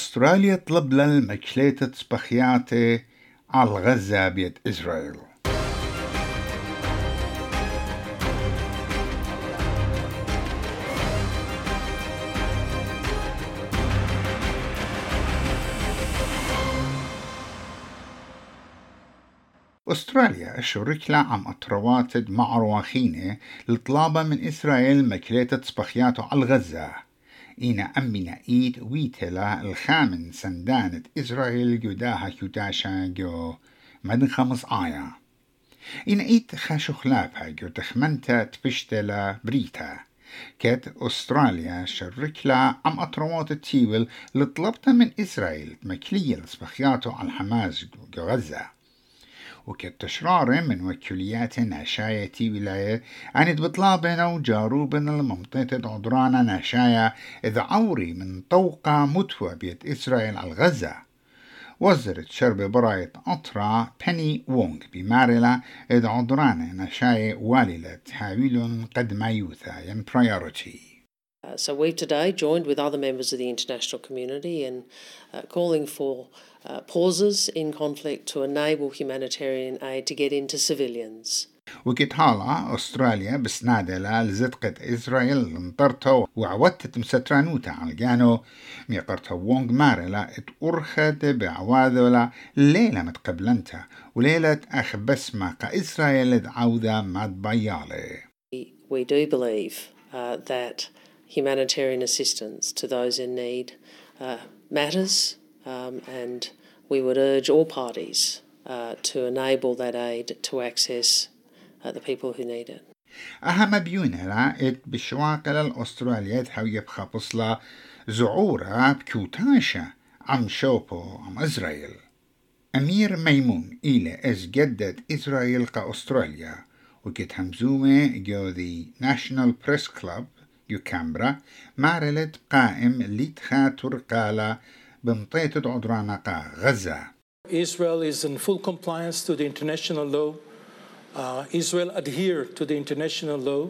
أستراليا طلب للمكليتة سبخياتي على غزة بيت إسرائيل. أستراليا شركلا عم أطرواتد مع رواخينة لطلابة من إسرائيل مكليتة سبخياتو على غزة إينا أمنا إيد ويتلا الخامن سندانة إسرائيل جداها كيوتاشا جو مدن خمس آية. إن إيد خاشو خلافها جو تخمنتا تبشتلا بريتا. كت أستراليا شركلا عم أطروات التيول لطلبتا من إسرائيل مكلية لسبخياتو على الحماس جو غزة. وكالتشرار من وكليات ناشاية ولاية عند بطلابنا وجاروبنا الممطية عدرانا ناشايا إذا عوري من طوقة متوى بيت إسرائيل على غزة وزرت شرب براية أطرا بني وونغ بمارلا إذا عدرانا ناشايا واللة تحاول قد ما يوثا ين priority. Uh, so we've today joined with other members of the international community in uh, calling for uh, pauses in conflict to enable humanitarian aid to get into civilians. وكت حالا أستراليا بسنادة لزدقة إسرائيل انطرتو وعودت مسترانوتا على ميقرتو وونغ مارلا ات أرخد بعواذولا ليلة متقبلنتا وليلة أخ بسمة إسرائيل عودة ماد بيالي. We do believe uh, that humanitarian assistance to those in need uh, matters, um, and we would urge all parties uh, to enable that aid to access uh, the people who need it. أهم بيونلا إت بشواقل الأستراليات حو يبخى بصلا زعورة بكوتاشا عم شوبو عم إسرائيل أمير ميمون إلى إز جدد إسرائيل كأستراليا وكت همزومة جو the National Press Club يوكامبرا مارلت قائم لتخاتر قالا بمطيت عدرانقا غزة Israel is in full compliance to the international law. Uh, Israel adhere to the international law.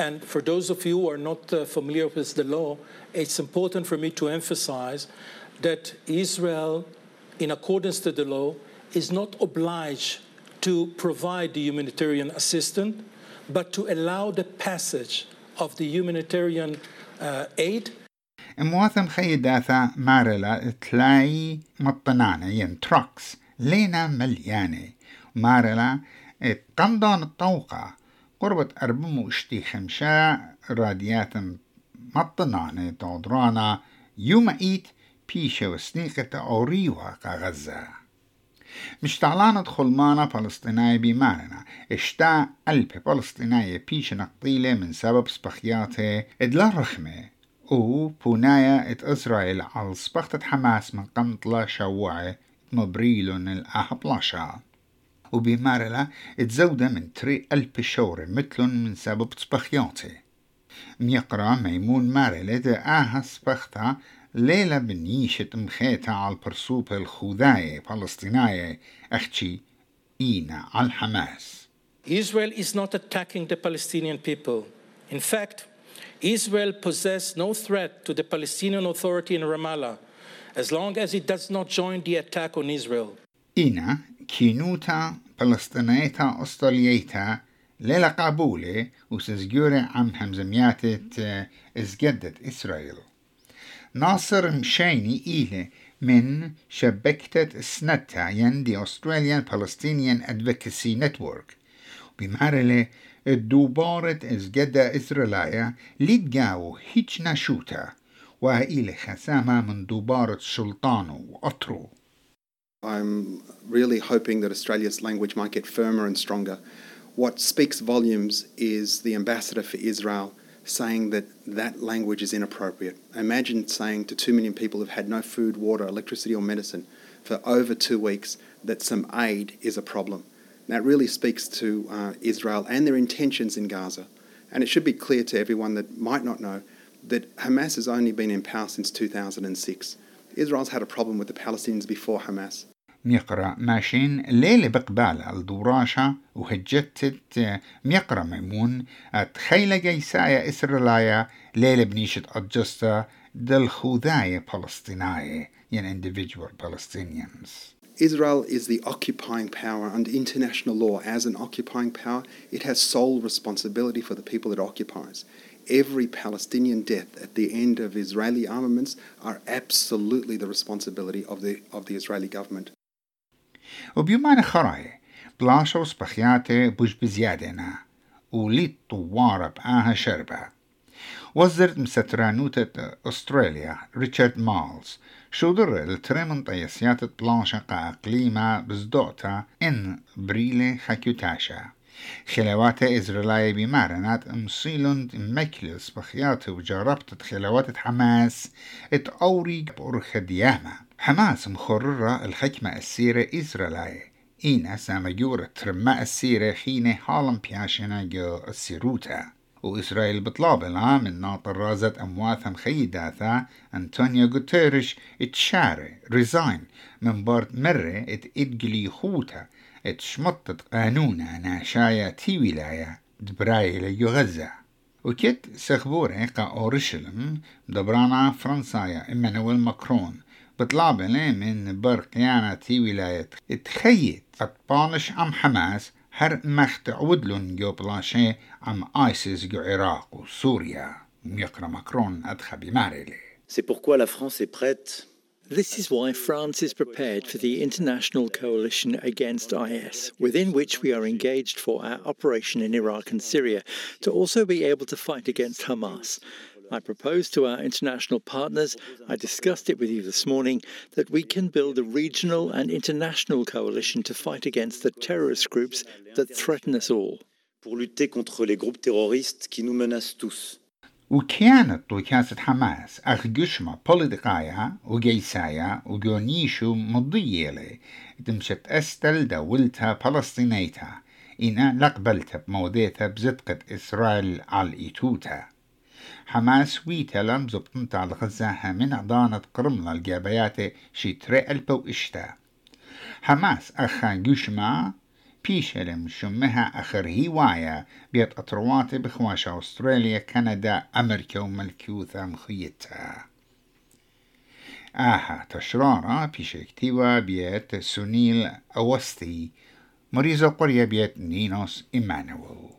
And for those of you who are not uh, familiar with the law, it's important for me to emphasize that Israel, in accordance to the law, is not obliged to provide the humanitarian assistance, but to allow the passage of the humanitarian uh, aid. مواثم خيداثا مارلا تلاي مطنانة ين تروكس لينا مليانة. مارلا قمضان الطوقة. قربة أربم وشتي خمشا راديات مطنانة تودرانا يوم إيت بيشة وسنيقة أوريوها كغزة مش تعلانة خلمانة فلسطينية بمارنا اشتا قلب فلسطينية بيش نقطيلة من سبب سبخياته ادلا رخمة. و بونايا ات إسرائيل على سبختة حماس من قمطلة شوعة مبريلون الأهبلاشا وبمارلا اتزودة من تري ألف شورة مثلن من سبب سبخياته ميقرا ميمون مارلة آها سبختها ليلة بنيشة مخيتة على البرسوبة الخوذاية فلسطينية أختي إينا على الحماس Israel is not attacking the Palestinian people. In fact, Israel poses no threat to the Palestinian Authority in Ramallah as long as it does not join the attack on Israel. إينا كينوتا فلسطينيتا أستراليتا ليلة قابولة وسزجورة عم همزمياتة إزجدت إسرائيل ناصر مشيني إيله من شبكة سنتا يندي Australian Palestinian Advocacy Network بمعرلة الدوبارة إزجدة إسرائيلية لتجاو هيج نشوتا وإلى خسامة من دوبارة سلطانو وأطرو I'm really hoping that Australia's language might get firmer and stronger. What speaks volumes is the ambassador for Israel saying that that language is inappropriate. Imagine saying to two million people who've had no food, water, electricity, or medicine for over two weeks that some aid is a problem. That really speaks to uh, Israel and their intentions in Gaza. And it should be clear to everyone that might not know that Hamas has only been in power since 2006. Israel's had a problem with the Palestinians before Hamas. ميقرا ماشين ليلة بقبال الدوراشة وهجتت ميقرا ميمون تخيلة جيسايا إسرائيلية ليلة بنيشة أجستا دل خوذاية فلسطينية ين individual Palestinians. Israel is the occupying power under international law. As an occupying power, it has sole responsibility for the people it occupies. Every Palestinian death at the end of Israeli armaments are absolutely the responsibility of the, of the Israeli government. وبيومان خراي بلاشو سبخياتي بوش بزيادنا وليت طوارة بآها شربة. وزرت مسترانوتة أستراليا ريتشارد مالز. شو در الترمن طيسيات بلانشا إقليمة بزدوتا إن بريلي خاكيوتاشا. خلوات إزرائيلية بمارنات مصيلون مكلس بخيات وجربت خلوات حماس إت أوريق بأرخ ديامة حماس مخررة الحكمة السيرة إزرائيلية إينا سامجورة ترمى السيرة خينة هالم بياشنا جو السيروتا. وإسرائيل بطلابها من ناطر رازت أمواثا مخيداتا أنطونيو غوتيرش اتشاري ريزاين. من بارت مرة ات ادقلي خوتا ات شمطت قانونا ناشايا تي ولاية دبراي ليو غزة. وكت سخبوري قا أورشلم دبرانا فرنسايا إمانويل ماكرون. بطلابنا من برقيانا تي ولاية اتخيت أطبانش أم حماس هر مخت عودلون جو بلاشي عم آيسيس جو عراق وسوريا ميقرا ماكرون أدخى بماريلي C'est pourquoi la France est prête This is why France is prepared for the international coalition against IS, within which we are engaged for our operation in Iraq and Syria, to also be able to fight against Hamas. I proposed to our international partners, I discussed it with you this morning, that we can build a regional and international coalition to fight against the terrorist groups that threaten us all. Pour lutter contre les groupes terroristes qui nous menacent tous. وكانت طوكاسة حماس أخجشمة بوليتقايا وجيسايا وجونيشو مضيلة تمشت أستل دولتها فلسطينيتها إنا لقبلتها بموديتها بزدقة إسرائيل على الإيتوتا حماس ويتا لم زبطنت على غزاها من عضانة قرملة الجابيات شي تري ألبو إشتا حماس أخا جوشما بيشلم شمها أخر هواية بيت أطرواتي بخواشة أستراليا كندا أمريكا وملكيوثا مخيتها آها تشرارة بيش اكتيوا بيت سونيل أوستي مريض قرية بيت نينوس إيمانويل.